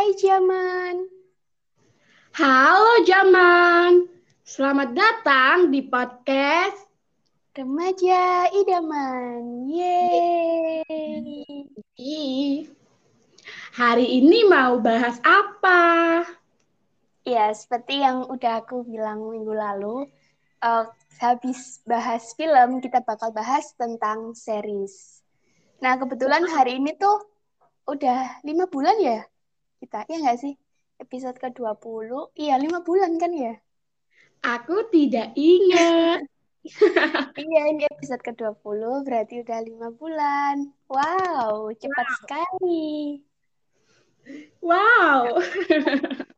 Hai Jaman. Halo Jaman. Selamat datang di podcast Remaja Idaman. Yeay. Hari ini mau bahas apa? Ya, seperti yang udah aku bilang minggu lalu, uh, habis bahas film, kita bakal bahas tentang series. Nah, kebetulan hari ini tuh udah lima bulan ya kita, ya nggak sih? Episode ke-20, iya lima bulan kan ya? Aku tidak ingat. iya, ini episode ke-20, berarti udah lima bulan. Wow, cepat wow. sekali. Wow.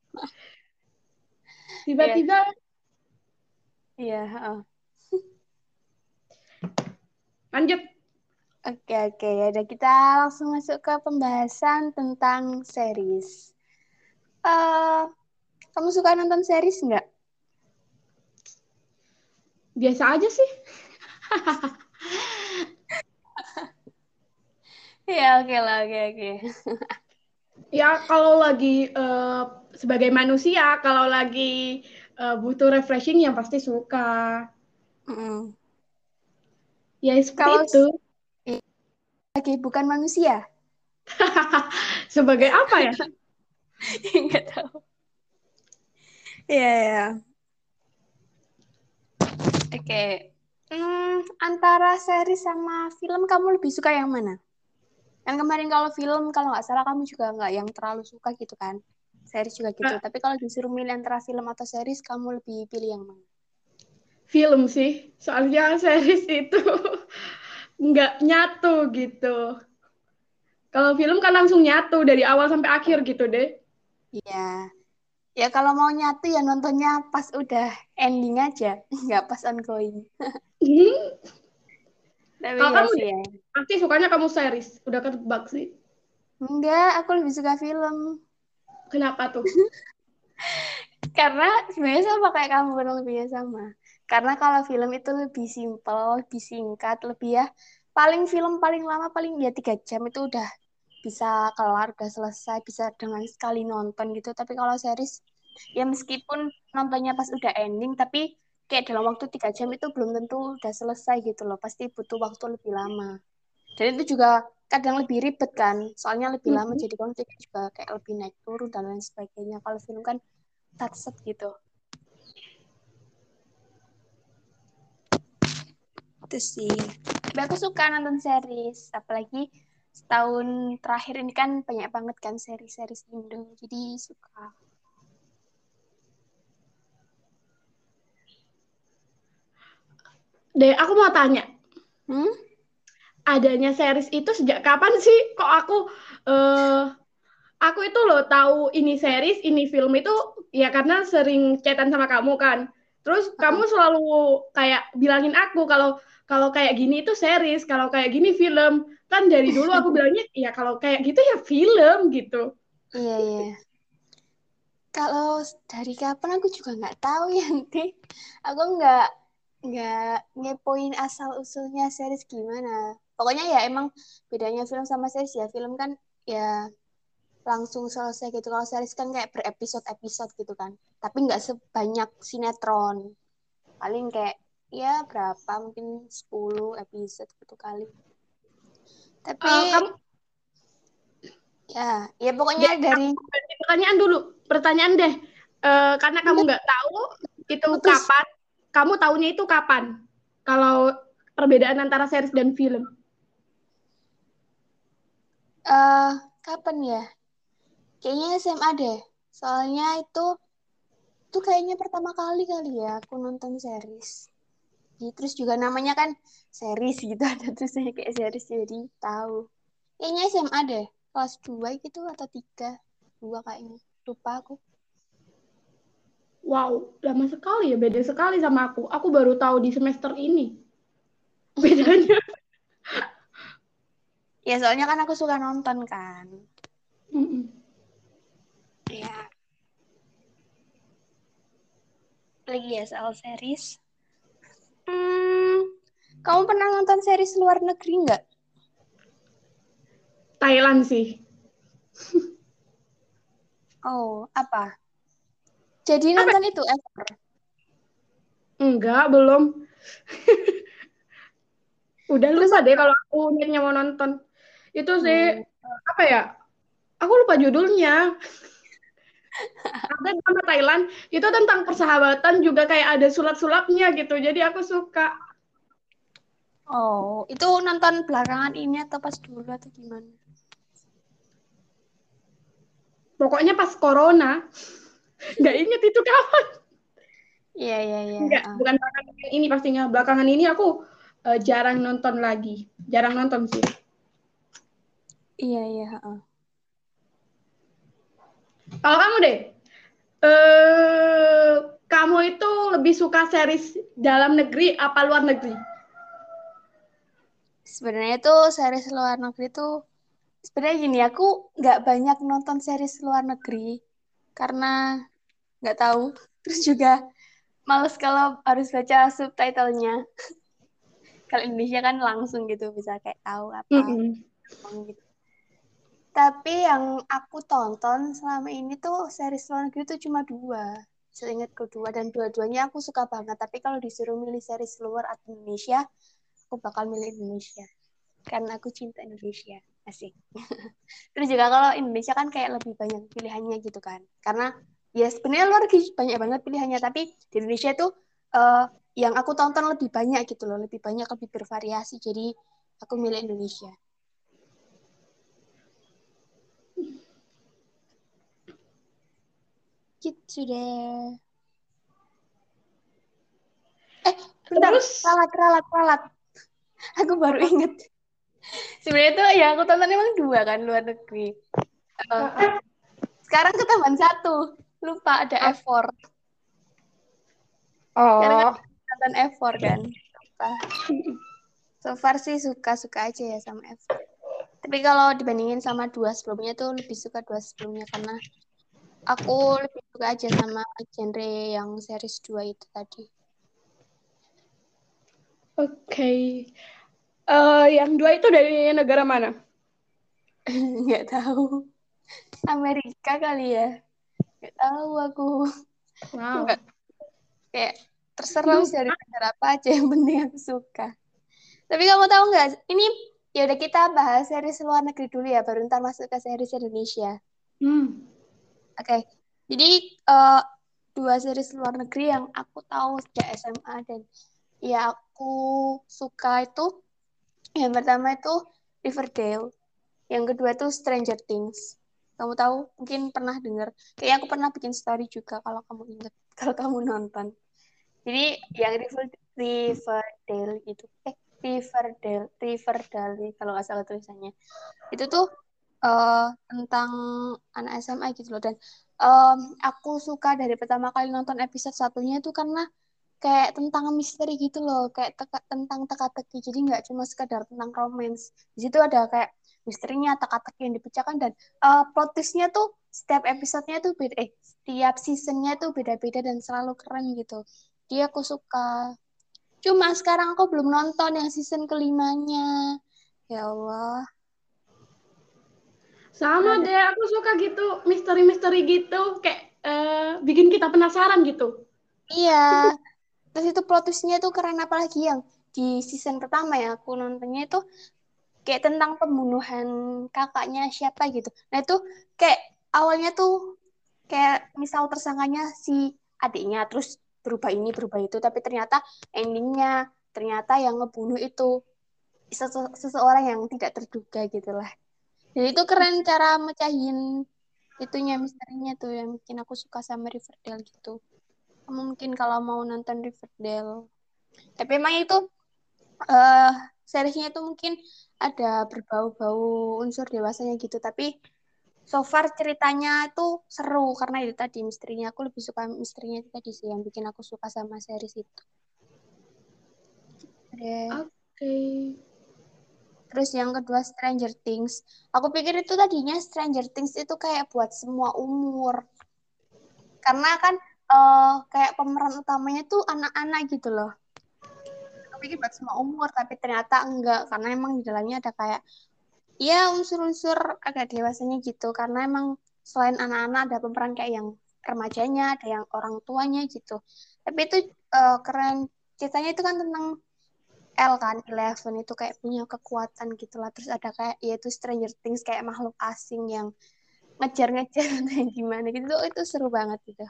Tiba-tiba. Iya. Yeah. Oh. Lanjut. Oke, oke. Udah kita langsung masuk ke pembahasan tentang series. Uh, kamu suka nonton series nggak? Biasa aja sih. ya, oke lah, oke, oke. ya, kalau lagi uh, sebagai manusia, kalau lagi uh, butuh refreshing, yang pasti suka. Mm. Ya, seperti kalau... itu sebagai bukan manusia? sebagai apa ya? Enggak tahu. Iya, ya. Oke. Okay. Hmm, antara seri sama film kamu lebih suka yang mana? Yang kemarin kalau film kalau nggak salah kamu juga nggak yang terlalu suka gitu kan? Series juga gitu. Nah. Tapi kalau disuruh milih antara film atau series, kamu lebih pilih yang mana? Film sih. Soalnya series itu nggak nyatu gitu. Kalau film kan langsung nyatu dari awal sampai akhir gitu deh. Iya. Ya kalau mau nyatu ya nontonnya pas udah ending aja, nggak pas ongoing. Tapi kalau kamu sih ya. pasti sukanya kamu series, udah ketebak sih. Enggak, aku lebih suka film. Kenapa tuh? Karena sebenarnya sama kayak kamu lebih sama. Karena kalau film itu lebih simpel, lebih singkat, lebih ya paling film paling lama paling ya tiga jam itu udah bisa kelar, udah selesai, bisa dengan sekali nonton gitu. Tapi kalau series ya meskipun nontonnya pas udah ending, tapi kayak dalam waktu tiga jam itu belum tentu udah selesai gitu loh. Pasti butuh waktu lebih lama. Dan itu juga kadang lebih ribet kan, soalnya lebih lama mm -hmm. jadi konflik juga kayak lebih naik turun dan lain sebagainya. Kalau film kan set gitu. Itu sih. Tapi aku suka nonton series apalagi setahun terakhir ini kan banyak banget kan series-series Indo jadi suka. Deh aku mau tanya. Hmm? adanya series itu sejak kapan sih? Kok aku uh, aku itu loh tahu ini series ini film itu ya karena sering chatan sama kamu kan. Terus -huh. kamu selalu kayak bilangin aku kalau kalau kayak gini itu series, kalau kayak gini film. Kan dari dulu aku bilangnya, ya kalau kayak gitu ya film gitu. Iya, iya. Kalau dari kapan aku juga nggak tahu ya nanti. Aku nggak nggak ngepoin asal usulnya series gimana. Pokoknya ya emang bedanya film sama series ya. Film kan ya langsung selesai gitu. Kalau series kan kayak berepisode-episode gitu kan. Tapi nggak sebanyak sinetron. Paling kayak ya berapa? Mungkin 10 episode gitu kali. Tapi uh, kamu ya ya pokoknya ya, dari pertanyaan dulu. Pertanyaan deh. Uh, karena kamu nggak tahu itu Putus. kapan kamu tahunya itu kapan? Kalau perbedaan antara series dan film. Uh, kapan ya? Kayaknya SMA deh. Soalnya itu itu kayaknya pertama kali kali ya aku nonton series terus juga namanya kan series gitu ada tulisannya kayak series jadi tahu. Kayaknya SMA deh kelas 2 gitu atau tiga? Dua kayaknya lupa aku. Wow lama sekali ya beda sekali sama aku. Aku baru tahu di semester ini. Bedanya. Ya soalnya kan aku suka nonton kan. Mm -mm. ya lagi ya soal series Hmm, kamu pernah nonton series luar negeri nggak? Thailand sih. Oh, apa? Jadi nonton apa? itu ever? Enggak, belum. Udah lupa deh kalau aku niatnya mau nonton. Itu sih hmm. apa ya? Aku lupa judulnya. Ada drama Thailand itu tentang persahabatan juga kayak ada sulap-sulapnya gitu. Jadi aku suka. Oh, itu nonton belakangan ini atau pas dulu atau gimana? Pokoknya pas corona. Nggak inget itu kapan. Iya, iya, iya. Enggak, uh. bukan belakangan ini pastinya. Belakangan ini aku uh, jarang nonton lagi. Jarang nonton sih. Iya, iya. Uh. Kalau kamu deh, uh, kamu itu lebih suka series dalam negeri apa luar negeri? Sebenarnya tuh series luar negeri tuh sebenarnya gini aku nggak banyak nonton series luar negeri karena nggak tahu terus juga males kalau harus baca subtitlenya kalau Indonesia kan langsung gitu bisa kayak tahu apa mm -hmm. gitu tapi yang aku tonton selama ini tuh series luar negeri tuh cuma dua seingat kedua dan dua-duanya aku suka banget. Tapi kalau disuruh milih series luar atau Indonesia aku bakal milih Indonesia. Karena aku cinta Indonesia. Asik. Terus juga kalau Indonesia kan kayak lebih banyak pilihannya gitu kan. Karena ya sebenarnya luar negeri banyak banget pilihannya. Tapi di Indonesia tuh uh, yang aku tonton lebih banyak gitu loh. Lebih banyak lebih bervariasi. Jadi aku milih Indonesia gitu deh eh bentar. Terus... ralat ralat ralat. Aku baru inget. Sebenarnya tuh ya aku tonton emang dua kan luar negeri. Uh, sekarang ketambahan satu. Lupa ada effort. Oh. Karena nonton effort kan lupa. So far sih suka suka aja ya sama effort. Tapi kalau dibandingin sama dua sebelumnya tuh lebih suka dua sebelumnya karena aku lebih suka aja sama genre yang series dua itu tadi oke okay. Uh, yang dua itu dari negara mana? Nggak tahu. Amerika kali ya. Nggak tahu aku. Wow. Nggak, kayak terserah hmm. dari negara apa aja yang penting aku suka. Tapi kamu tahu nggak? Ini ya udah kita bahas series luar negeri dulu ya, baru ntar masuk ke series Indonesia. Hmm. Oke. Okay. Jadi uh, dua series luar negeri yang aku tahu sejak SMA dan ya aku suka itu yang pertama itu Riverdale. Yang kedua itu Stranger Things. Kamu tahu? Mungkin pernah dengar. Kayaknya aku pernah bikin story juga kalau kamu ingat, kalau kamu nonton. Jadi yang Riverdale itu, eh Riverdale, Riverdale kalau nggak salah tulisannya. Itu tuh uh, tentang anak SMA gitu loh. Dan um, aku suka dari pertama kali nonton episode satunya itu karena kayak tentang misteri gitu loh kayak teka, tentang teka-teki. Jadi nggak cuma sekedar tentang romance. Di situ ada kayak misterinya teka-teki yang dipecahkan dan uh, plot twistnya tuh setiap episodenya tuh beda eh setiap seasonnya tuh beda-beda dan selalu keren gitu. Dia aku suka. Cuma sekarang aku belum nonton yang season kelimanya. Ya Allah sama deh aku suka gitu misteri-misteri gitu kayak uh, bikin kita penasaran gitu. Iya. Terus itu plot twistnya tuh keren apalagi yang di season pertama ya aku nontonnya itu kayak tentang pembunuhan kakaknya siapa gitu. Nah itu kayak awalnya tuh kayak misal tersangkanya si adiknya terus berubah ini berubah itu tapi ternyata endingnya ternyata yang ngebunuh itu sese seseorang yang tidak terduga gitulah jadi itu keren cara mecahin itunya misterinya tuh yang bikin aku suka sama Riverdale gitu. Mungkin kalau mau nonton Riverdale. Tapi emang itu uh, seriesnya itu mungkin ada berbau-bau unsur dewasanya gitu. Tapi so far ceritanya itu seru karena itu tadi misterinya. Aku lebih suka misterinya itu tadi sih yang bikin aku suka sama series itu. Oke. okay. Terus yang kedua Stranger Things. Aku pikir itu tadinya Stranger Things itu kayak buat semua umur. Karena kan uh, kayak pemeran utamanya tuh anak-anak gitu loh. Aku pikir buat semua umur, tapi ternyata enggak. Karena emang di dalamnya ada kayak ya unsur-unsur agak dewasanya gitu. Karena emang selain anak-anak ada pemeran kayak yang remajanya ada yang orang tuanya gitu. Tapi itu uh, keren. Ceritanya itu kan tentang L kan Eleven itu kayak punya kekuatan gitulah terus ada kayak yaitu Stranger Things kayak makhluk asing yang ngejar-ngejar gimana gitu. Itu seru banget gitu.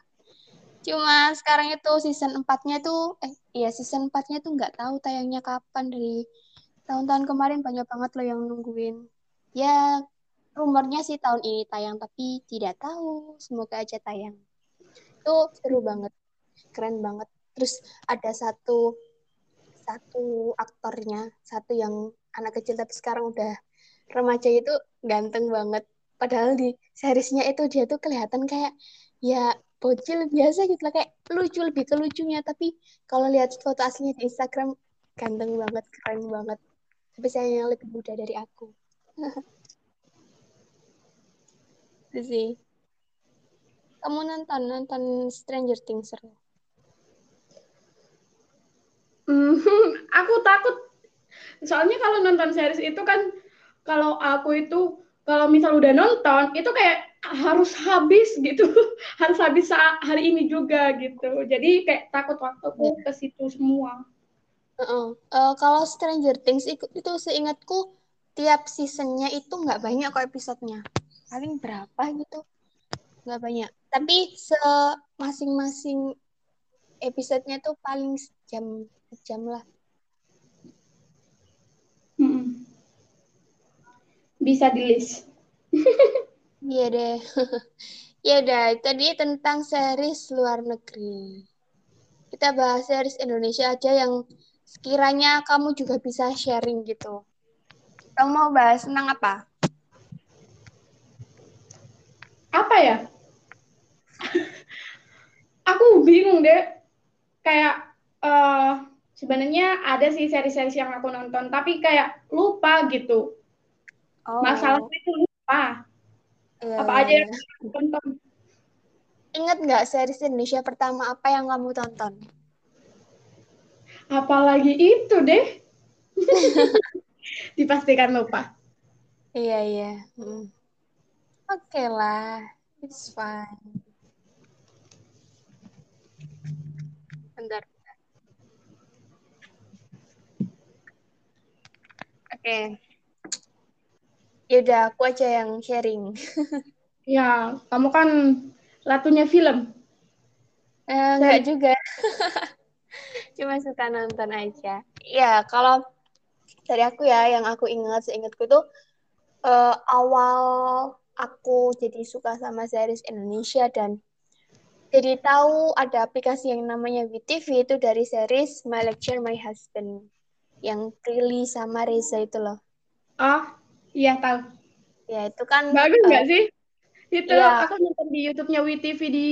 Cuma sekarang itu season 4-nya tuh eh iya season 4-nya tuh nggak tahu tayangnya kapan. Dari tahun-tahun kemarin banyak banget loh yang nungguin. Ya rumornya sih tahun ini tayang tapi tidak tahu. Semoga aja tayang. Itu seru banget. Keren banget. Terus ada satu satu aktornya satu yang anak kecil tapi sekarang udah remaja itu ganteng banget. Padahal di seriesnya itu dia tuh kelihatan kayak ya bocil biasa gitu lah kayak lucu lebih ke lucunya. Tapi kalau lihat foto aslinya di Instagram ganteng banget keren banget. Tapi saya yang lebih muda dari aku. Sih. Kamu nonton nonton Stranger Things seru hmm, aku takut. Soalnya kalau nonton series itu kan kalau aku itu kalau misal udah nonton itu kayak harus habis gitu. Harus habis saat hari ini juga gitu. Jadi kayak takut waktuku ke situ semua. Uh -uh. Uh, kalau Stranger Things itu, itu seingatku tiap seasonnya itu nggak banyak kok episodenya. Paling berapa gitu. Nggak banyak. Tapi se masing-masing episodenya tuh paling jam jam lah hmm. bisa di list iya deh ya udah tadi tentang series luar negeri kita bahas series Indonesia aja yang sekiranya kamu juga bisa sharing gitu kamu mau bahas tentang apa apa ya? aku bingung deh. Kayak uh, sebenarnya ada sih seri-seri yang aku nonton, tapi kayak lupa gitu. Oh. Masalahnya itu lupa. Yeah. Apa aja yang aku tonton? Ingat nggak series Indonesia pertama apa yang kamu tonton? Apalagi itu deh. Dipastikan lupa. Iya, iya. Hmm. Oke okay lah, it's fine. Bentar. Oke. Okay. Yaudah, aku aja yang sharing. ya, kamu kan latunya film. Eh, enggak juga. Cuma suka nonton aja. Ya, kalau dari aku ya, yang aku ingat, seingatku tuh uh, awal aku jadi suka sama series Indonesia dan jadi tahu ada aplikasi yang namanya WeTV itu dari series My Lecture My Husband yang Prilly sama Reza itu loh. Oh, iya tahu. Ya, itu kan Bagus nggak uh, sih? Itu ya. aku nonton di YouTube-nya WeTV di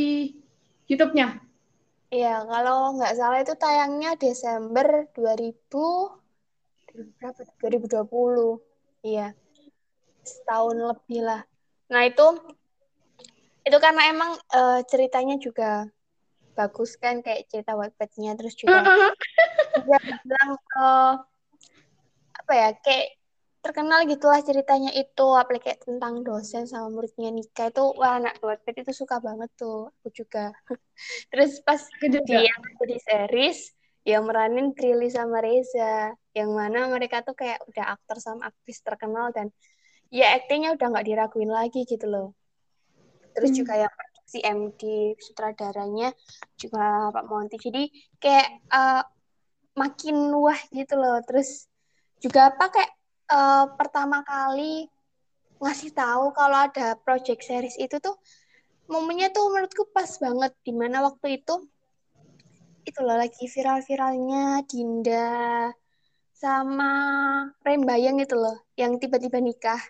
YouTube-nya. Iya, kalau nggak salah itu tayangnya Desember 2000 berapa? 2020. Iya. Setahun lebih lah. Nah itu itu karena emang uh, ceritanya juga bagus kan kayak cerita Wattpad-nya terus juga juga bilang uh, apa ya kayak terkenal gitulah ceritanya itu apalagi kayak tentang dosen sama muridnya nikah itu wah anak Wattpad itu suka banget tuh aku juga. Terus pas dia aku di series yang meranin Prilly sama Reza yang mana mereka tuh kayak udah aktor sama aktris terkenal dan ya aktingnya udah nggak diraguin lagi gitu loh. Terus hmm. juga yang si MD sutradaranya juga Pak Monty jadi kayak uh, makin luah gitu loh. Terus juga apa kayak uh, pertama kali ngasih tahu kalau ada project series itu tuh momennya tuh menurutku pas banget. Di mana waktu itu itu loh lagi viral-viralnya Dinda sama Rembayang itu loh yang tiba-tiba nikah.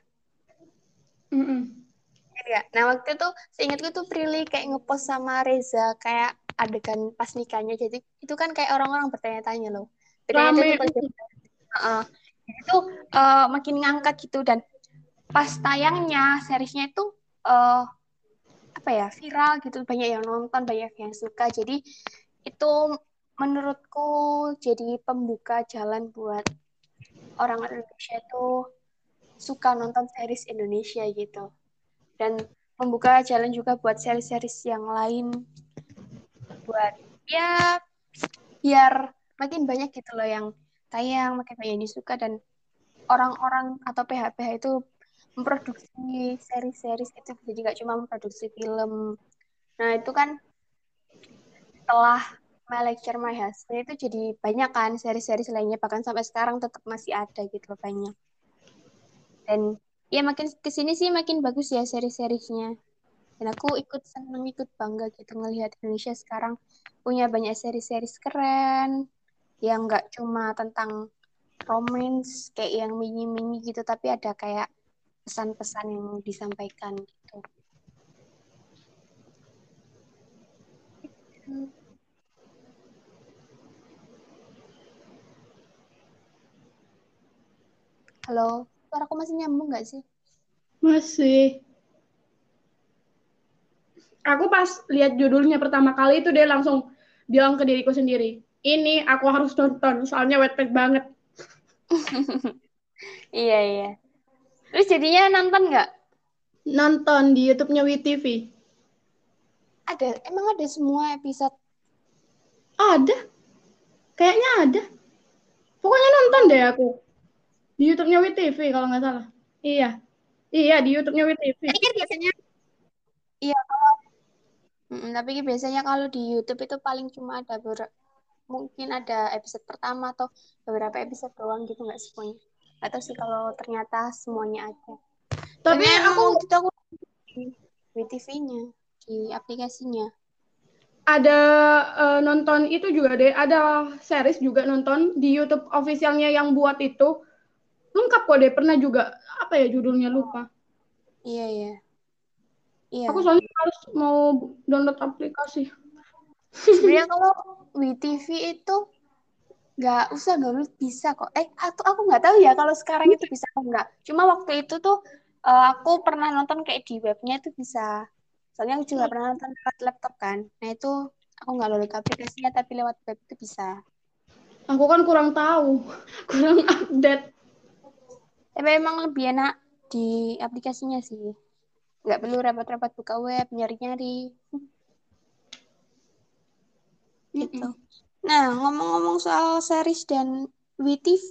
Mm -mm. Ya, nah waktu itu seingatku tuh Prilly kayak ngepost sama Reza kayak adegan pas nikahnya. Jadi itu kan kayak orang-orang bertanya-tanya loh. Ternyata itu uh, itu uh, makin ngangkat gitu dan pas tayangnya seriesnya itu uh, apa ya viral gitu banyak yang nonton banyak yang suka jadi itu menurutku jadi pembuka jalan buat orang Indonesia itu suka nonton series Indonesia gitu. Dan membuka jalan juga buat series-series yang lain. Buat ya biar makin banyak gitu loh yang tayang makin banyak yang disuka dan orang-orang atau PH-PH itu memproduksi seri-series itu jadi nggak cuma memproduksi film. Nah itu kan setelah My Lecture My Husband itu jadi banyak kan seri-seri lainnya. Bahkan sampai sekarang tetap masih ada gitu banyak. Dan ya makin ke sini sih makin bagus ya seri-seriesnya dan aku ikut seneng ikut bangga gitu ngelihat Indonesia sekarang punya banyak seri-seri keren yang nggak cuma tentang romance kayak yang mini-mini gitu tapi ada kayak pesan-pesan yang disampaikan gitu. Halo, suara aku masih nyambung nggak sih? Masih. Aku pas lihat judulnya pertama kali itu dia langsung bilang ke diriku sendiri, ini aku harus nonton, soalnya wet banget. iya, iya. Terus jadinya nonton nggak? Nonton di YouTube-nya WTV. Ada, emang ada semua episode? Ada. Kayaknya ada. Pokoknya nonton deh aku. Di YouTube-nya WTV kalau nggak salah. Iya. Iya, di YouTube-nya WTV. Tapi kan biasanya Iya, kalau mm, tapi biasanya kalau di YouTube itu paling cuma ada ber mungkin ada episode pertama atau beberapa episode doang gitu nggak semuanya atau sih kalau ternyata semuanya ada tapi Karena aku itu aku di TV-nya di aplikasinya ada uh, nonton itu juga deh ada series juga nonton di YouTube officialnya yang buat itu lengkap kok deh pernah juga apa ya judulnya lupa. Iya iya. Iya. Aku soalnya harus mau download aplikasi. Sebenarnya kalau WTV itu nggak usah download bisa kok. Eh atau aku nggak tahu ya kalau sekarang itu bisa atau enggak cuma waktu itu tuh uh, aku pernah nonton kayak di webnya itu bisa. Soalnya aku juga pernah nonton lewat laptop kan. Nah itu aku nggak download aplikasinya tapi lewat web itu bisa. Aku kan kurang tahu kurang update tapi emang lebih enak di aplikasinya sih nggak perlu repot-repot buka web nyari-nyari gitu Nah, ngomong-ngomong soal series dan WTV,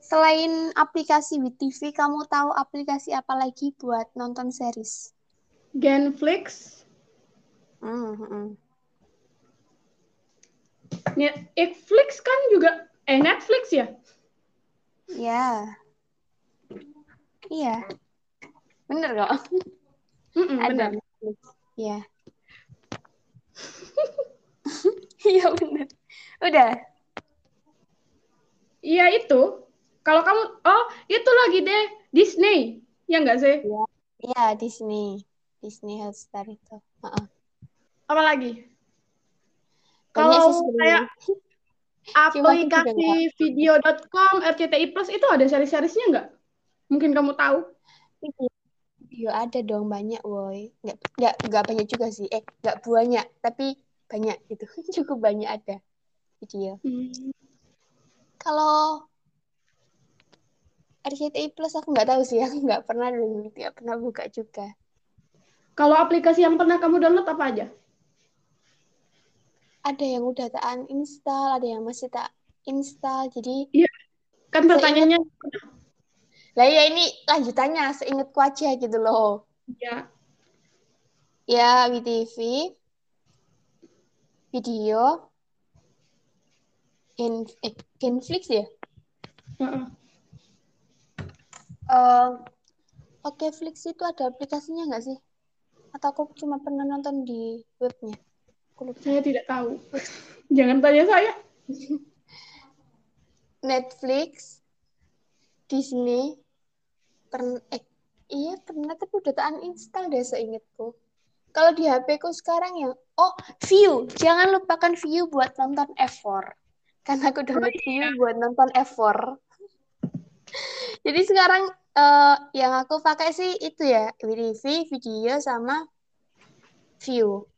selain aplikasi WTV, kamu tahu aplikasi apa lagi buat nonton series? Genflix. Hmm, hmm. Netflix kan juga eh Netflix ya? Ya. Iya. Bener kok. Mm -mm, Ada bener. Netflix. Ya. Iya benar. Udah. Iya itu. Kalau kamu, oh itu lagi deh Disney, ya enggak sih? Iya, ya, Disney, Disney Hotstar itu. Uh -uh. Apa lagi? Kalau kayak aplikasi video.com, RCTI Plus itu ada seri-serisnya nggak? Mungkin kamu tahu? Video ada dong banyak, woi. Nggak, nggak, nggak banyak juga sih. Eh, nggak banyak, tapi banyak gitu. Cukup banyak ada. Video hmm. kalau RCTI Plus aku nggak tahu sih. Aku nggak pernah dulu nggak pernah buka juga. Kalau aplikasi yang pernah kamu download apa aja? Ada yang udah tak uninstall ada yang masih tak install. Jadi iya. Kan pertanyaannya lah ya ini lanjutannya seingatku aja gitu loh ya ya WTV video in eh, Genflix ya? Uh -uh. Uh, Oke, okay, Flix itu ada aplikasinya nggak sih? Atau aku cuma pernah nonton di webnya? Saya tidak tahu. Jangan tanya saya. Netflix, Disney, pernah eh iya pernah tapi udah tak uninstall deh seingatku. Kalau di HP ku sekarang yang oh view, jangan lupakan view buat nonton F4. Karena aku download oh, iya. view buat nonton F4. Jadi sekarang uh, yang aku pakai sih itu ya, WTV, video sama view.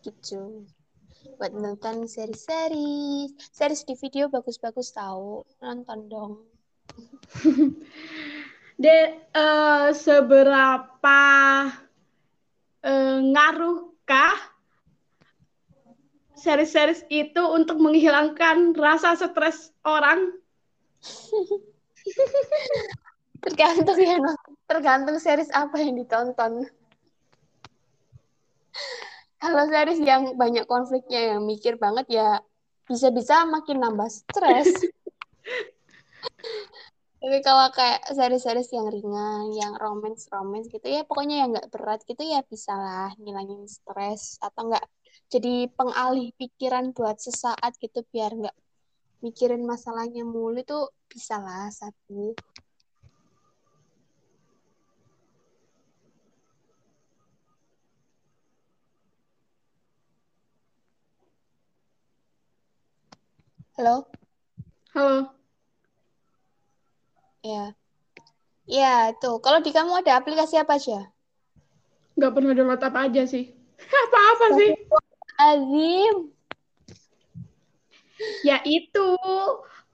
Gitu. Buat nonton seri-seri. Series di video bagus-bagus tahu. Nonton dong. De, uh, seberapa uh, ngaruhkah series-series itu untuk menghilangkan rasa stres orang? tergantung ya, tergantung series apa yang ditonton. Kalau series yang banyak konfliknya, yang mikir banget ya bisa-bisa makin nambah stres. Tapi kalau kayak series-series yang ringan, yang romance-romance gitu ya, pokoknya yang nggak berat gitu ya bisa lah ngilangin stres atau nggak jadi pengalih pikiran buat sesaat gitu biar nggak mikirin masalahnya mulu itu bisa lah satu. Halo? Halo. Ya. Ya, tuh. Kalau di kamu ada aplikasi apa aja? Gak pernah download apa aja sih. Apa-apa sih? Azim. Ya itu.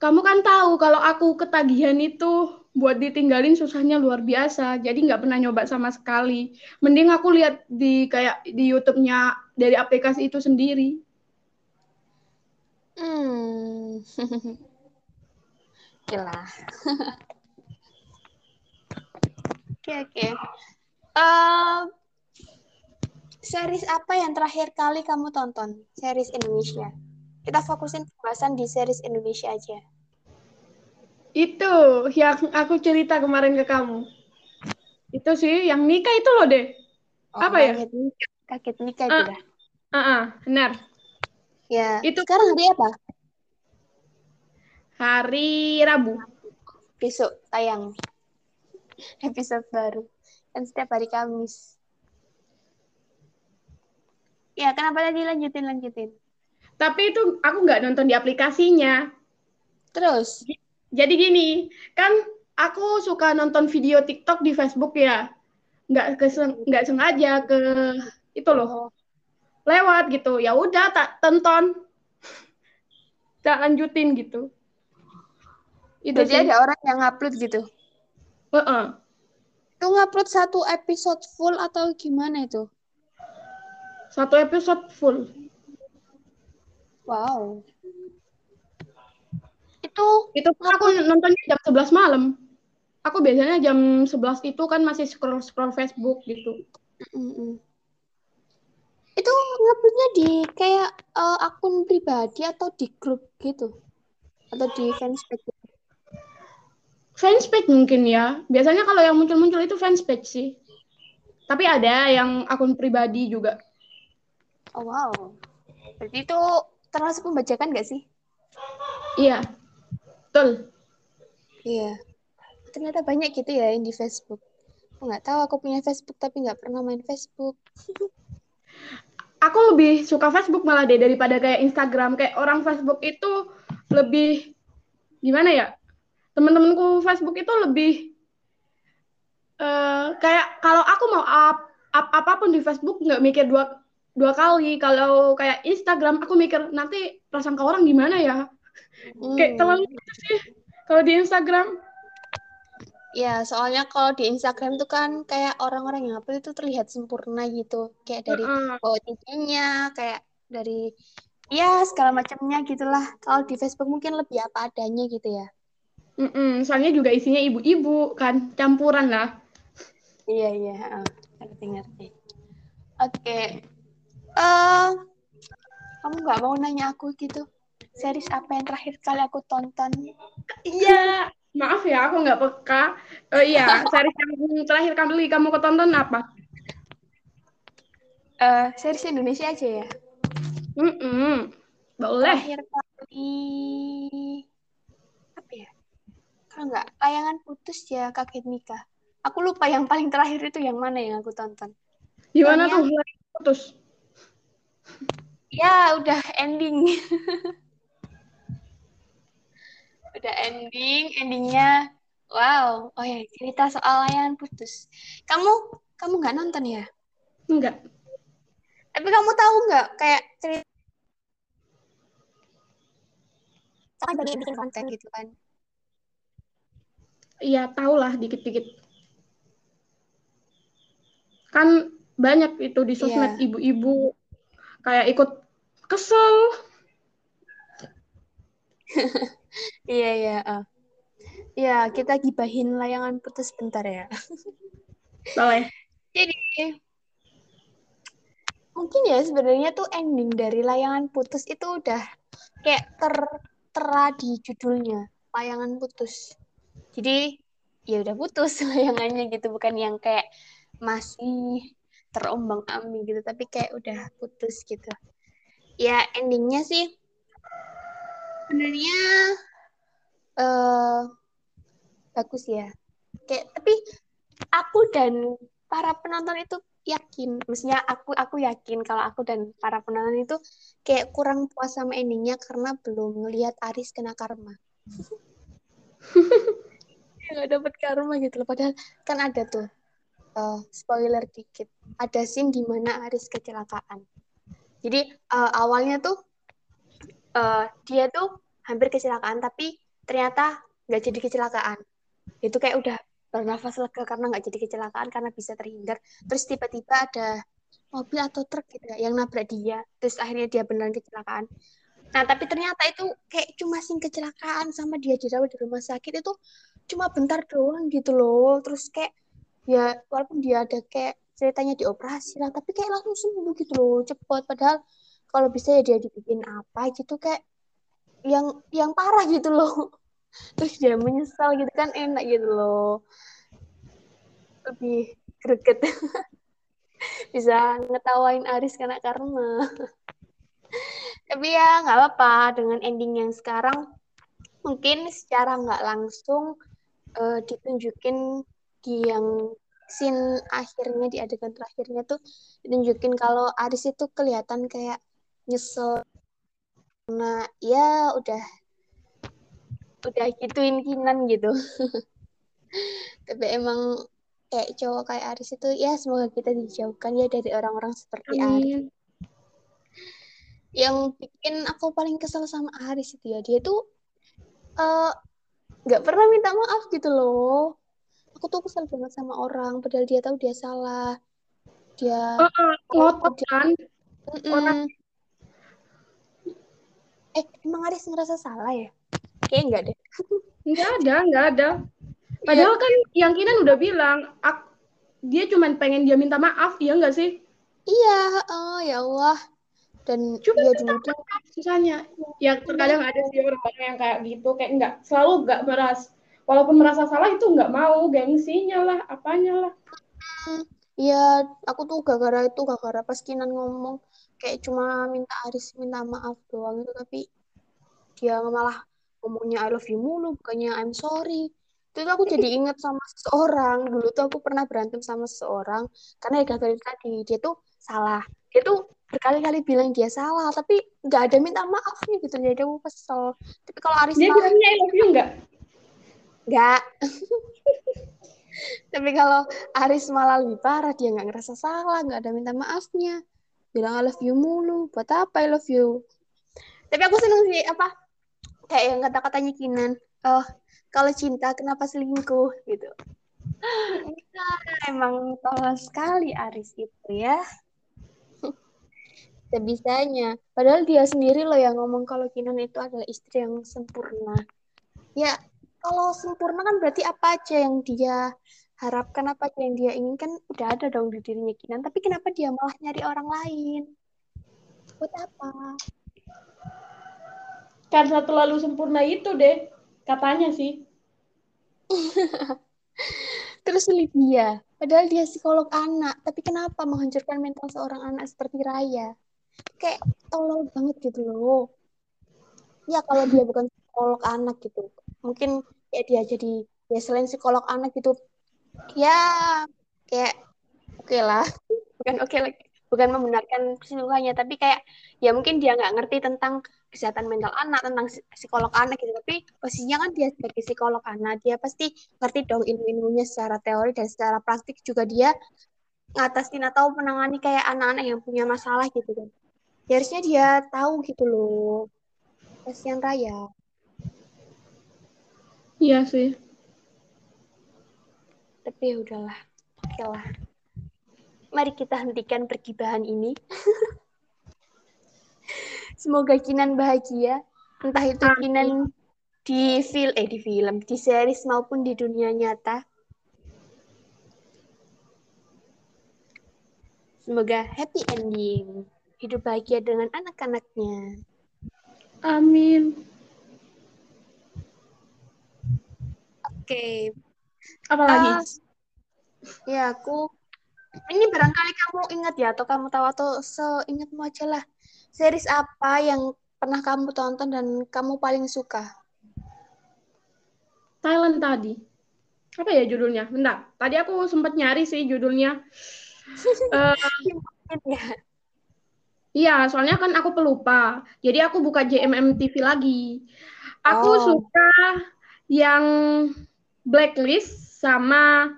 Kamu kan tahu kalau aku ketagihan itu buat ditinggalin susahnya luar biasa. Jadi nggak pernah nyoba sama sekali. Mending aku lihat di kayak di YouTube-nya dari aplikasi itu sendiri. Hmm. Gila. Oke, oke. Uh, series apa yang terakhir kali kamu tonton? Series Indonesia. Kita fokusin pembahasan di series Indonesia aja. Itu yang aku cerita kemarin ke kamu. Itu sih yang nikah itu loh deh. Oh, apa ya? Nikah. Kaget nikah itu uh, uh, uh, benar. Ya. Itu sekarang hari apa? Hari Rabu. Besok tayang episode baru dan setiap hari Kamis. Ya, kenapa tadi lanjutin lanjutin? Tapi itu aku nggak nonton di aplikasinya. Terus? Jadi gini, kan aku suka nonton video TikTok di Facebook ya. Nggak ke nggak sengaja ke itu loh. Oh. Lewat gitu. Ya udah tak tonton. tak lanjutin gitu. Itu Jadi ada orang yang upload gitu. Uh -uh. Itu ngupload satu episode full atau gimana itu? Satu episode full. Wow. Itu itu aku nontonnya jam 11 malam. Aku biasanya jam 11 itu kan masih scroll scroll Facebook gitu. Mm -mm. Itu nguploadnya di kayak uh, akun pribadi atau di grup gitu? Atau di fanspage fanspage mungkin ya. Biasanya kalau yang muncul-muncul itu fanspage sih. Tapi ada yang akun pribadi juga. Oh wow. Berarti itu termasuk pembajakan nggak sih? Iya. Betul. Iya. Ternyata banyak gitu ya yang di Facebook. Aku nggak tahu aku punya Facebook tapi nggak pernah main Facebook. aku lebih suka Facebook malah deh daripada kayak Instagram. Kayak orang Facebook itu lebih gimana ya? Teman-temanku Facebook itu lebih uh, kayak kalau aku mau up, up apa pun di Facebook nggak mikir dua dua kali kalau kayak Instagram aku mikir nanti prasangka orang gimana ya hmm. kayak terlalu gitu sih kalau di Instagram Ya, soalnya kalau di Instagram tuh kan kayak orang-orang yang upload itu terlihat sempurna gitu. Kayak dari tingginya, kayak dari ya segala macamnya gitulah. Kalau di Facebook mungkin lebih apa adanya gitu ya. Mm-mm, soalnya juga isinya ibu-ibu kan, campuran lah. Iya iya, ngerti ngerti. Oke, okay. uh, kamu nggak mau nanya aku gitu? Series apa yang terakhir kali aku tonton? Iya, maaf ya aku nggak peka. Oh iya, series yang terakhir kali kamu ketonton apa? Uh, series Indonesia aja ya. Mm -mm. Boleh. Terakhir kali nggak layangan putus ya kaget nikah aku lupa yang paling terakhir itu yang mana yang aku tonton. Gimana tuh? Layangan putus. Ya udah ending. Udah ending endingnya wow. Oh ya cerita soal layangan putus. Kamu kamu nggak nonton ya? Enggak. Tapi kamu tahu nggak kayak cerita dari bikin konten gitu kan Iya, tahulah dikit-dikit. Kan banyak itu di sosmed Iya. ibu-ibu kayak ikut kesel. Iya, iya. Uh. Ya, kita gibahin layangan putus bentar ya. Boleh. Jadi, mungkin ya sebenarnya tuh ending dari layangan putus itu udah kayak tertera di judulnya, layangan putus. Jadi, ya udah putus layangannya gitu, bukan yang kayak masih terombang-ambing gitu, tapi kayak udah putus gitu. Ya, endingnya sih sebenarnya uh, bagus ya. Kayak tapi aku dan para penonton itu yakin, maksudnya aku aku yakin kalau aku dan para penonton itu kayak kurang puas sama endingnya karena belum melihat Aris kena karma. nggak dapet karma gitu loh. Padahal kan ada tuh uh, spoiler dikit. Ada scene di mana Aris kecelakaan. Jadi uh, awalnya tuh uh, dia tuh hampir kecelakaan tapi ternyata nggak jadi kecelakaan itu kayak udah bernafas lega karena nggak jadi kecelakaan karena bisa terhindar terus tiba-tiba ada mobil atau truk gitu ya yang nabrak dia terus akhirnya dia beneran kecelakaan nah tapi ternyata itu kayak cuma sing kecelakaan sama dia dirawat di rumah sakit itu cuma bentar doang gitu loh. Terus kayak ya walaupun dia ada kayak ceritanya dioperasi lah tapi kayak langsung sembuh gitu loh cepet. Padahal kalau bisa ya dia dibikin apa gitu kayak yang yang parah gitu loh. Terus dia menyesal gitu kan enak gitu loh. Lebih greget. Bisa ngetawain Aris karena karma. Tapi ya nggak apa-apa. Dengan ending yang sekarang mungkin secara nggak langsung uh, ditunjukin di yang scene akhirnya di adegan terakhirnya tuh ditunjukin kalau Aris itu kelihatan kayak nyesel. Karena ya udah udah gituin Kinan gitu. Tapi emang kayak cowok kayak Aris itu ya semoga kita dijauhkan ya dari orang-orang seperti Amin. Aris. Yang bikin aku paling kesel sama Aris itu ya dia tuh eh, nggak pernah minta maaf gitu loh aku tuh kesel banget sama orang padahal dia tahu dia salah dia uh, uh, ngotot kan orang eh emang Aris ngerasa salah ya Kayak enggak deh. Enggak ada, enggak ada. Padahal ya. kan yang Kinan udah bilang, aku, dia cuma pengen dia minta maaf, iya enggak sih? Iya, oh ya Allah. Dan cuma dia dulu tuh susahnya. Ya terkadang ada sih orang-orang yang kayak gitu, kayak enggak selalu enggak meras. Walaupun merasa salah itu enggak mau, gengsinya lah, apanya lah. Iya, aku tuh gara-gara itu gara-gara pas Kinan ngomong kayak cuma minta Aris minta maaf doang itu tapi dia malah ngomongnya I love you mulu bukannya I'm sorry itu aku jadi ingat sama seseorang dulu tuh aku pernah berantem sama seseorang karena ya gara tadi dia tuh salah dia tuh berkali-kali bilang dia salah tapi nggak ada minta maafnya gitu jadi aku kesel. Tapi kalau Aris dia bilangnya I love you nggak? Nggak. Tapi kalau Aris malah lebih parah dia nggak ngerasa salah nggak ada minta maafnya. Bilang I love you mulu. Buat apa I love you? Tapi aku seneng sih apa kayak yang kata-katanya Kinan oh kalau cinta kenapa selingkuh? gitu. Nah, emang tolong sekali Aris itu ya sebisanya padahal dia sendiri loh yang ngomong kalau Kinan itu adalah istri yang sempurna. Ya kalau sempurna kan berarti apa aja yang dia harapkan apa aja yang dia inginkan udah ada dong di dirinya Kinan tapi kenapa dia malah nyari orang lain? Buat apa? Karena terlalu sempurna itu deh katanya sih. Terus Lydia padahal dia psikolog anak. Tapi kenapa menghancurkan mental seorang anak seperti Raya kayak tolol banget gitu loh. Ya kalau dia bukan psikolog anak gitu. Mungkin ya dia jadi ya selain psikolog anak gitu ya kayak oke okay lah. Bukan oke okay lagi bukan membenarkan keseluruhannya tapi kayak ya mungkin dia nggak ngerti tentang kesehatan mental anak tentang psikolog anak gitu. Tapi posisinya kan dia sebagai psikolog anak dia pasti ngerti dong ilmu-ilmunya secara teori dan secara praktik juga dia ngatasin atau menangani kayak anak-anak yang punya masalah gitu kan ya harusnya dia tahu gitu loh kasihan Raya iya sih Tapi ya udahlah. Oke lah. Mari kita hentikan pergibahan ini. Semoga Kinan bahagia. Entah itu Amin. Kinan di film eh di film, di series maupun di dunia nyata. Semoga happy ending. Hidup bahagia dengan anak-anaknya. Amin. Oke. Okay. Apa lagi? Uh, ya, aku ini barangkali kamu ingat ya atau kamu tahu atau seingatmu aja lah. Series apa yang pernah kamu tonton dan kamu paling suka? Thailand tadi. Apa ya judulnya? Bentar. Tadi aku sempat nyari sih judulnya uh, Iya, soalnya kan aku pelupa. Jadi aku buka JMM TV lagi. Aku oh. suka yang Blacklist sama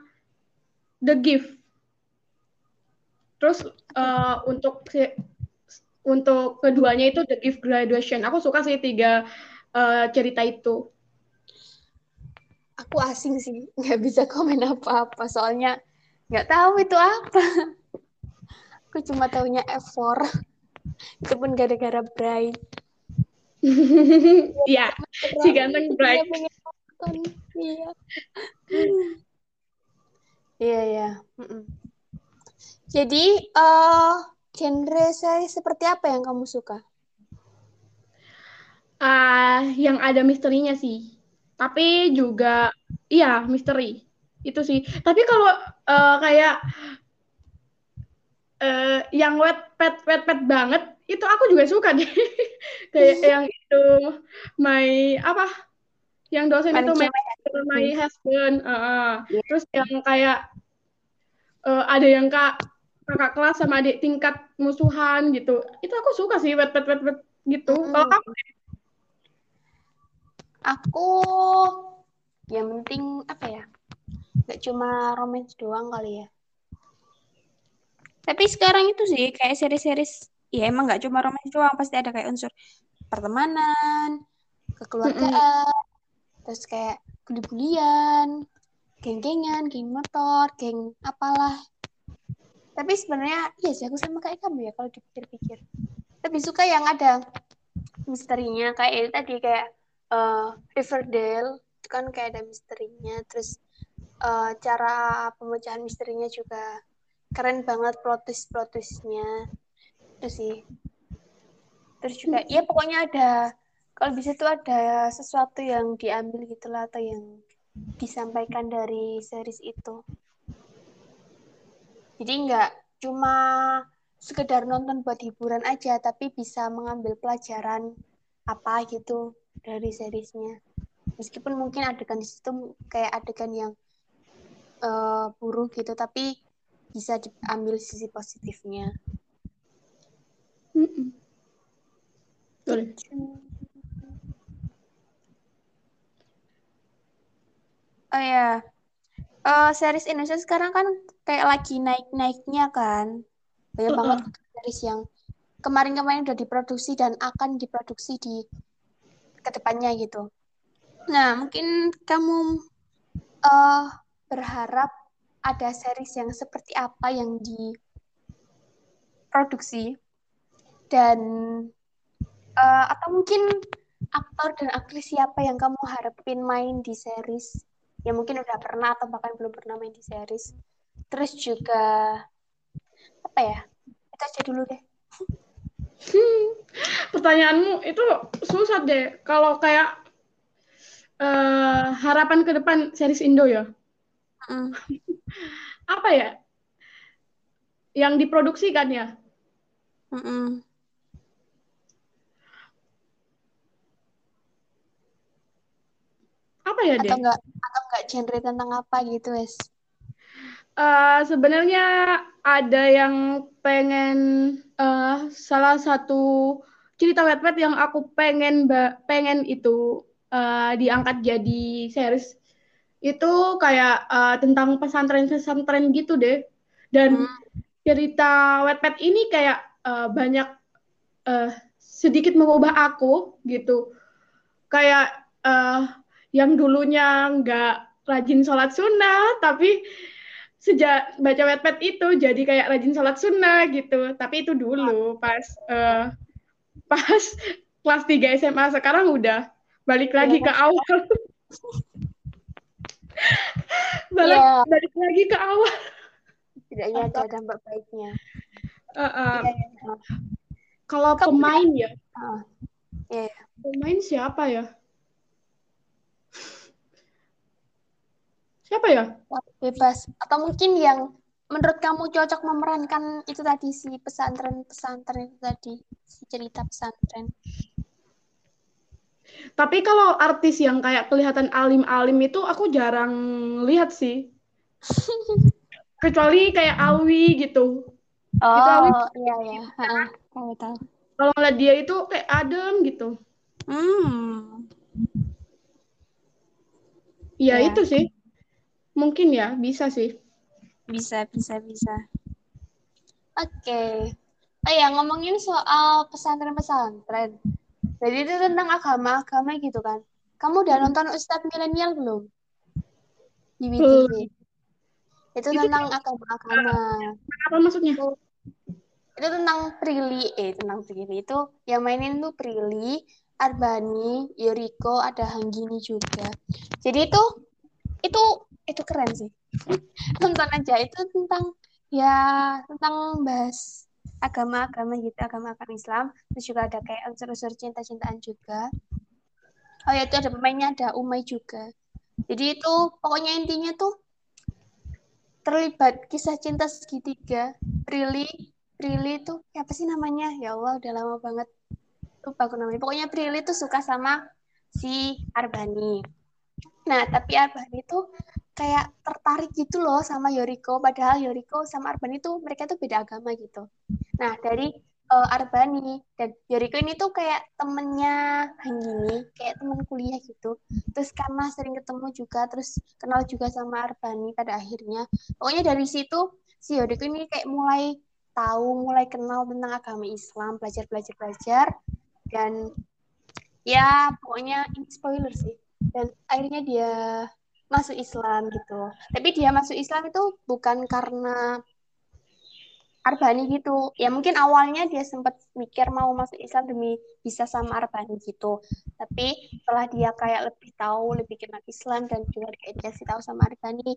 The Gift. Terus uh, untuk untuk keduanya itu The Gift Graduation. Aku suka sih tiga uh, cerita itu. Aku asing sih, nggak bisa komen apa-apa soalnya nggak tahu itu apa aku cuma tahunya F4 itu pun gara-gara Bright iya si ganteng Bright iya. Iya iya. Jadi uh, genre seri seperti apa yang kamu suka? Uh, yang ada misterinya sih. Tapi juga iya misteri. Itu sih. Tapi kalau uh, kayak uh, yang wet pet wet pet banget itu aku juga suka deh kayak yang itu my apa yang dosen itu my, my husband uh, uh. Yeah. terus yang kayak uh, ada yang kak kakak kelas sama adik tingkat musuhan gitu itu aku suka sih wet pet wet pet gitu hmm. kalau kamu aku yang penting apa ya Gak cuma romance doang kali ya. Tapi sekarang itu sih kayak seri-series, ya emang gak cuma romance doang, pasti ada kayak unsur pertemanan, kekeluargaan, mm -hmm. terus kayak bully-bulian, geng-gengan, geng motor, geng apalah. Tapi sebenarnya iya sih aku sama kayak kamu ya kalau dipikir-pikir. Lebih suka yang ada misterinya kayak itu tadi kayak uh, Riverdale itu kan kayak ada misterinya terus uh, cara pemecahan misterinya juga keren banget plot twistnya itu sih. Terus juga ya pokoknya ada kalau bisa tuh ada sesuatu yang diambil gitulah atau yang disampaikan dari series itu. Jadi nggak cuma sekedar nonton buat hiburan aja tapi bisa mengambil pelajaran apa gitu dari seriesnya. Meskipun mungkin adegan di situ kayak adegan yang uh, buruk gitu tapi bisa diambil sisi positifnya. Mm Oh ya, uh, series Indonesia sekarang kan kayak lagi naik-naiknya kan, banyak uh -uh. banget series yang kemarin-kemarin udah diproduksi dan akan diproduksi di ke depannya gitu. Nah, mungkin kamu uh, berharap ada series yang seperti apa yang diproduksi. Dan uh, atau mungkin aktor dan aktris siapa yang kamu harapin main di series? Yang mungkin udah pernah atau bahkan belum pernah main di series. Terus juga apa ya? Itu aja dulu deh. Hmm, pertanyaanmu itu susah deh. Kalau kayak uh, harapan ke depan series Indo ya? Mm. Apa ya? Yang diproduksi kan ya? Mm -mm. Apa ya deh? Atau enggak atau enggak genre tentang apa gitu, Wes? Uh, sebenarnya ada yang pengen uh, salah satu cerita wetpad yang aku pengen pengen itu uh, diangkat jadi series itu kayak uh, tentang pesantren-pesantren gitu deh. Dan hmm. cerita Wattpad ini kayak uh, banyak uh, sedikit mengubah aku gitu. Kayak uh, yang dulunya nggak rajin sholat sunnah, tapi sejak baca wetpad itu jadi kayak rajin sholat sunnah gitu. Tapi itu dulu pas uh, pas kelas 3 SMA sekarang udah balik iya, lagi ke awal. balik, yeah. balik lagi ke awal. Tidaknya ada dampak baiknya. Uh, uh. Yeah, Kalau pemain ya. Uh, yeah. Pemain siapa ya? Siapa ya? Bebas. Atau mungkin yang menurut kamu cocok memerankan itu tadi si pesantren-pesantren itu tadi, si cerita pesantren. Tapi kalau artis yang kayak kelihatan alim-alim itu aku jarang lihat sih. Kecuali kayak Awi gitu. Oh, gitu, Awi. iya iya. Tahu tahu. Kalau ngeliat dia itu kayak adem gitu. Hmm. Ya, ya itu sih. Mungkin ya, bisa sih. Bisa, bisa, bisa. Oke. Okay. Oh ya, ngomongin soal pesantren-pesantren. Jadi itu tentang agama-agama gitu kan. Kamu udah nonton Ustadz Milenial belum? Di WTV. Itu, itu tentang agama-agama. Apa maksudnya? Itu, itu tentang Prilly, eh tentang Prilly. Itu yang mainin tuh Prilly, Arbani, Yoriko, ada Hanggini juga. Jadi itu itu itu keren sih nonton aja itu tentang ya tentang bahas agama-agama gitu agama-agama Islam. Terus juga ada kayak unsur-unsur cinta-cintaan juga. Oh ya itu ada pemainnya ada Umay juga. Jadi itu pokoknya intinya tuh terlibat kisah cinta segitiga. Prilly Prilly itu apa sih namanya? Ya Allah udah lama banget. Lupa aku namanya. Pokoknya Prilly tuh suka sama si Arbani nah tapi Arbani tuh kayak tertarik gitu loh sama Yoriko. Padahal Yoriko sama Arbani tuh mereka tuh beda agama gitu. Nah dari uh, Arbani dan Yoriko ini tuh kayak temennya Hanggini kayak temen kuliah gitu. Terus karena sering ketemu juga terus kenal juga sama Arbani pada akhirnya. Pokoknya dari situ si Yoriko ini kayak mulai tahu mulai kenal tentang agama Islam belajar belajar belajar. Dan ya pokoknya ini spoiler sih dan akhirnya dia masuk Islam gitu. Tapi dia masuk Islam itu bukan karena Arbani gitu. Ya mungkin awalnya dia sempat mikir mau masuk Islam demi bisa sama Arbani gitu. Tapi setelah dia kayak lebih tahu, lebih kenal Islam dan juga dikasih tahu sama Arbani,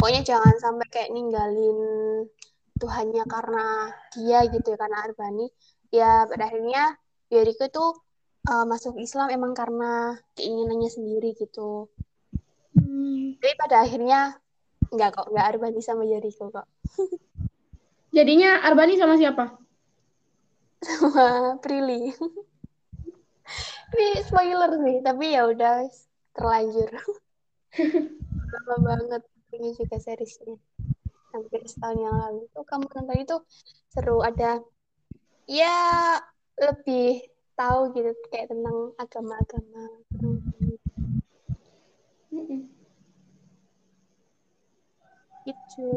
pokoknya jangan sampai kayak ninggalin Tuhannya karena dia gitu ya, karena Arbani. Ya pada akhirnya Yeriko itu uh, masuk Islam emang karena keinginannya sendiri gitu. Hmm. Jadi pada akhirnya nggak kok, nggak Arbani sama Jericho kok. Jadinya Arbani sama siapa? Sama Prilly. Ini spoiler sih, tapi ya udah terlanjur. Lama banget ini juga seriesnya. Hampir setahun yang lalu. Tuh kamu nonton itu seru ada ya lebih tahu gitu kayak tentang agama-agama. Hmm. Itu.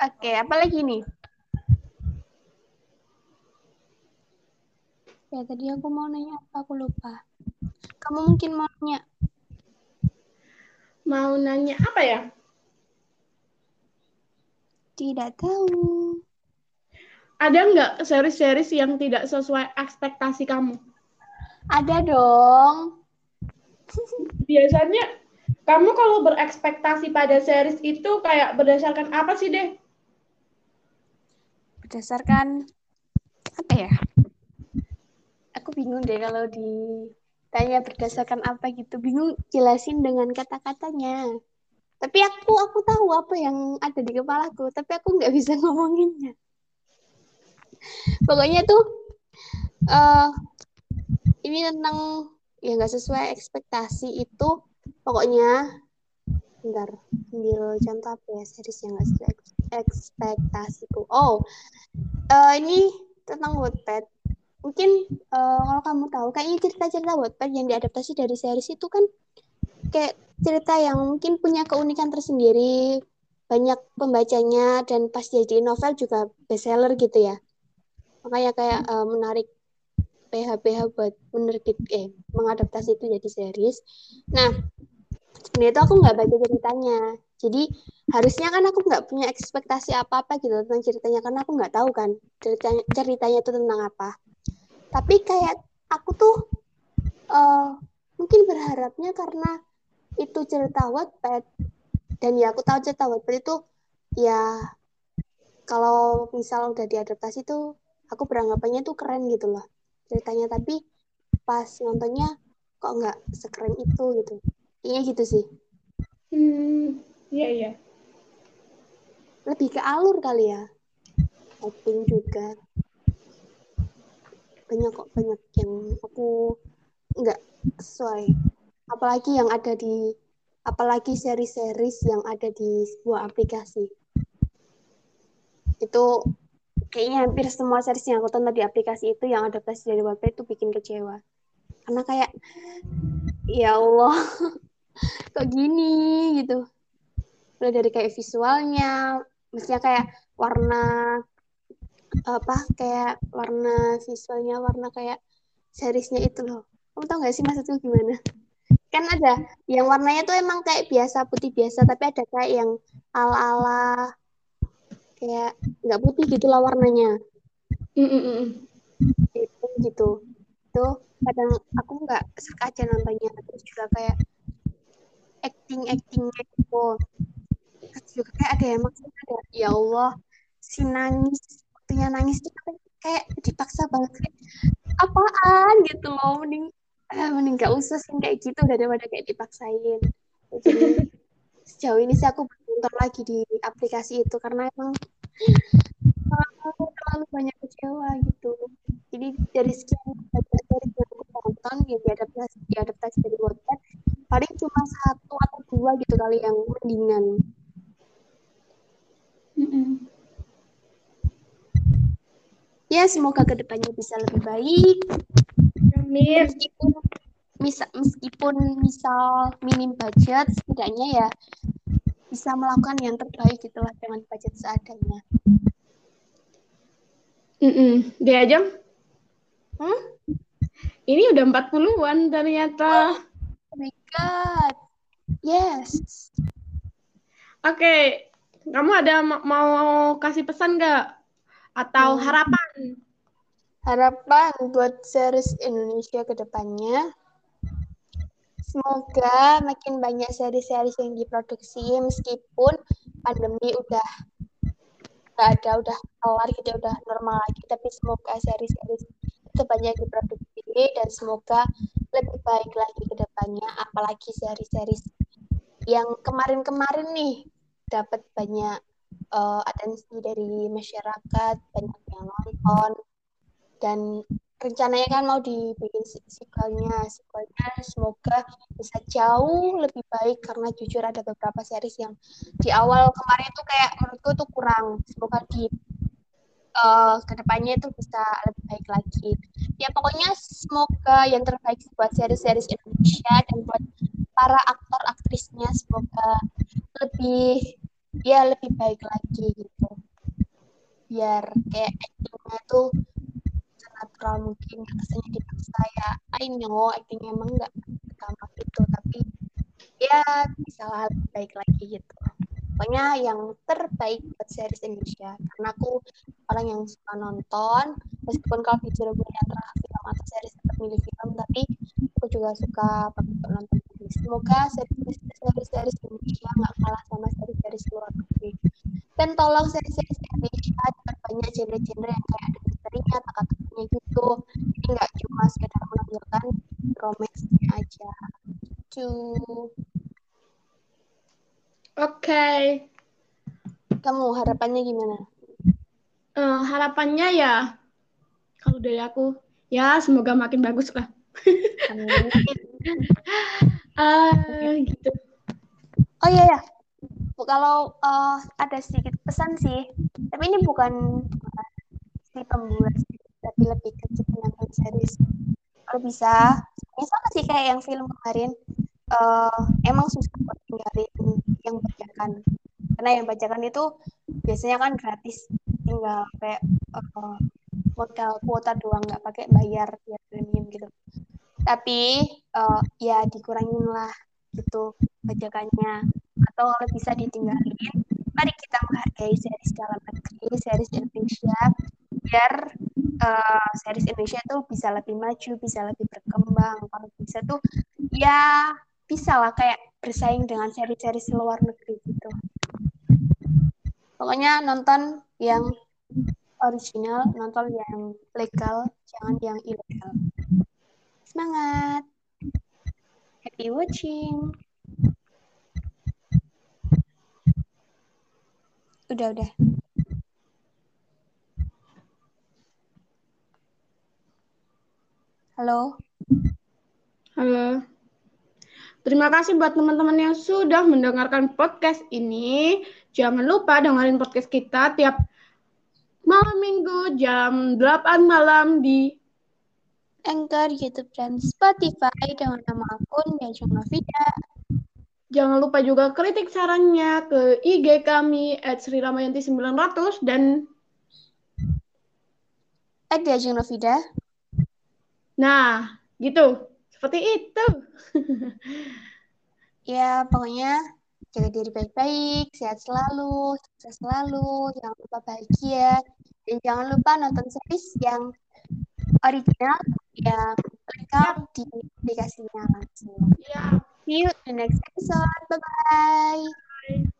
Oke, apa lagi nih? Ya, tadi aku mau nanya apa, aku lupa. Kamu mungkin mau nanya. Mau nanya apa ya? Tidak tahu. Ada nggak series-series yang tidak sesuai ekspektasi kamu? Ada dong. Biasanya kamu kalau berekspektasi pada series itu kayak berdasarkan apa sih deh? Berdasarkan apa ya? Aku bingung deh kalau ditanya berdasarkan apa gitu. Bingung jelasin dengan kata-katanya. Tapi aku aku tahu apa yang ada di kepalaku, tapi aku nggak bisa ngomonginnya. Pokoknya tuh uh, ini tentang ya nggak sesuai ekspektasi itu pokoknya bentar ambil contoh apa ya series yang nggak sesuai ekspektasiku. Oh uh, ini tentang Wattpad. Mungkin uh, kalau kamu tahu kayaknya cerita-cerita Wattpad yang diadaptasi dari series itu kan kayak cerita yang mungkin punya keunikan tersendiri banyak pembacanya dan pas jadi novel juga bestseller gitu ya makanya kayak uh, menarik PH-PH buat menerbit eh mengadaptasi itu jadi series. Nah, sebenarnya itu aku nggak baca ceritanya. Jadi harusnya kan aku nggak punya ekspektasi apa-apa gitu tentang ceritanya karena aku nggak tahu kan ceritanya ceritanya itu tentang apa. Tapi kayak aku tuh uh, mungkin berharapnya karena itu cerita Wattpad dan ya aku tahu cerita Wattpad itu ya kalau misal udah diadaptasi tuh aku beranggapannya tuh keren gitu loh ceritanya. Tapi pas nontonnya kok nggak sekeren itu gitu. Iya gitu sih. Hmm iya iya. Lebih ke alur kali ya. Acting juga. Banyak kok banyak yang aku nggak sesuai. Apalagi yang ada di apalagi seri-series yang ada di sebuah aplikasi. Itu kayaknya hampir semua series yang aku tonton di aplikasi itu yang adaptasi dari Wattpad itu bikin kecewa. Karena kayak ya Allah kok gini gitu. Mulai dari kayak visualnya mestinya kayak warna apa kayak warna visualnya warna kayak seriesnya itu loh. Kamu tau gak sih maksudku gimana? Kan ada yang warnanya tuh emang kayak biasa putih biasa tapi ada kayak yang ala-ala kayak nggak putih gitu lah warnanya. Mm -mm. itu gitu. Itu kadang aku nggak suka aja nontonnya. Terus juga kayak acting actingnya gitu. Terus juga kayak ada yang maksudnya ada ya Allah si nangis waktunya nangis itu kayak dipaksa banget kayak apaan? gitu loh. Mending eh, mending gak usah sih kayak gitu udah daripada kayak dipaksain. Jadi sejauh ini sih aku nonton lagi di aplikasi itu karena emang uh, terlalu banyak kecewa gitu jadi dari sekian banyak dari yang aku tonton ya diadaptasi diadaptasi dari Wattpad paling cuma satu atau dua gitu kali yang mendingan mm -mm. ya semoga ke depannya bisa lebih baik Amin. Meskipun bisa meskipun misal minim budget, setidaknya ya bisa melakukan yang terbaik gitulah dengan budget seadanya. Mm -mm. Dia aja? Hmm? Ini udah 40-an ternyata. Oh my god. Yes. Oke, okay. kamu ada mau kasih pesan nggak? Atau hmm. harapan? harapan buat series Indonesia ke depannya semoga makin banyak seri-seri yang diproduksi meskipun pandemi udah nggak ada udah kelar gitu udah normal lagi. Tapi semoga seri-seri itu banyak diproduksi dan semoga lebih baik lagi ke depannya. Apalagi seri-seri yang kemarin-kemarin nih dapat banyak uh, atensi dari masyarakat banyak yang nonton dan rencananya kan mau dibikin sequelnya sequelnya. Semoga bisa jauh lebih baik karena jujur ada beberapa series yang di awal kemarin itu kayak menurutku tuh kurang. Semoga di uh, ke depannya itu bisa lebih baik lagi. Ya pokoknya semoga yang terbaik buat series-series Indonesia dan buat para aktor aktrisnya semoga lebih ya lebih baik lagi gitu. Biar kayak actingnya tuh natural mungkin rasanya dipaksa ya I know acting emang nggak gampang itu tapi ya bisa lebih baik lagi gitu. Pokoknya yang terbaik buat series Indonesia karena aku orang yang suka nonton meskipun kalau disuruh milih antara film atau series tetap milih film tapi aku juga suka nonton semoga series series series Indonesia nggak kalah sama series series luar negeri. Dan tolong series-series Indonesia banyak genre-genre yang kayak ada misterinya, teka-tekinya gitu. Jadi nggak cuma sekedar menampilkan romance-nya aja. Gitu. Oke. Okay. Kamu harapannya gimana? Uh, harapannya ya, kalau dari aku, ya semoga makin bagus lah. uh, gitu. Oh iya ya, kalau uh, ada sedikit pesan sih tapi ini bukan pembuat tapi lebih ke penonton series kalau bisa ini sama sih kayak yang film kemarin uh, emang susah buat tinggalin yang bajakan. Karena yang bajakan itu biasanya kan gratis tinggal kayak uh, modal kuota doang nggak pakai bayar tiap gitu. Tapi uh, ya dikurangin lah gitu bajakannya. Atau kalau bisa ditinggalin mari kita menghargai series dalam negeri series Indonesia biar uh, series Indonesia tuh bisa lebih maju bisa lebih berkembang. Kalau bisa tuh ya bisa lah kayak bersaing dengan series-series luar negeri gitu. Pokoknya nonton yang original nonton yang legal jangan yang ilegal. Semangat! Happy watching! Udah udah halo halo Terima kasih buat teman-teman yang sudah mendengarkan podcast ini. Jangan lupa dengerin podcast kita tiap malam minggu jam 8 malam di Anchor, YouTube, dan Spotify dengan nama akun Diajeng Novida. Jangan lupa juga kritik sarannya ke IG kami at Sri Ramayanti 900 dan at Novida. Nah, gitu. Seperti itu. ya, pokoknya jaga diri baik-baik, sehat selalu, sukses selalu, jangan lupa bahagia, dan jangan lupa nonton series yang original yang lengkap di aplikasinya langsung. Yeah. See you in the next episode. Bye-bye.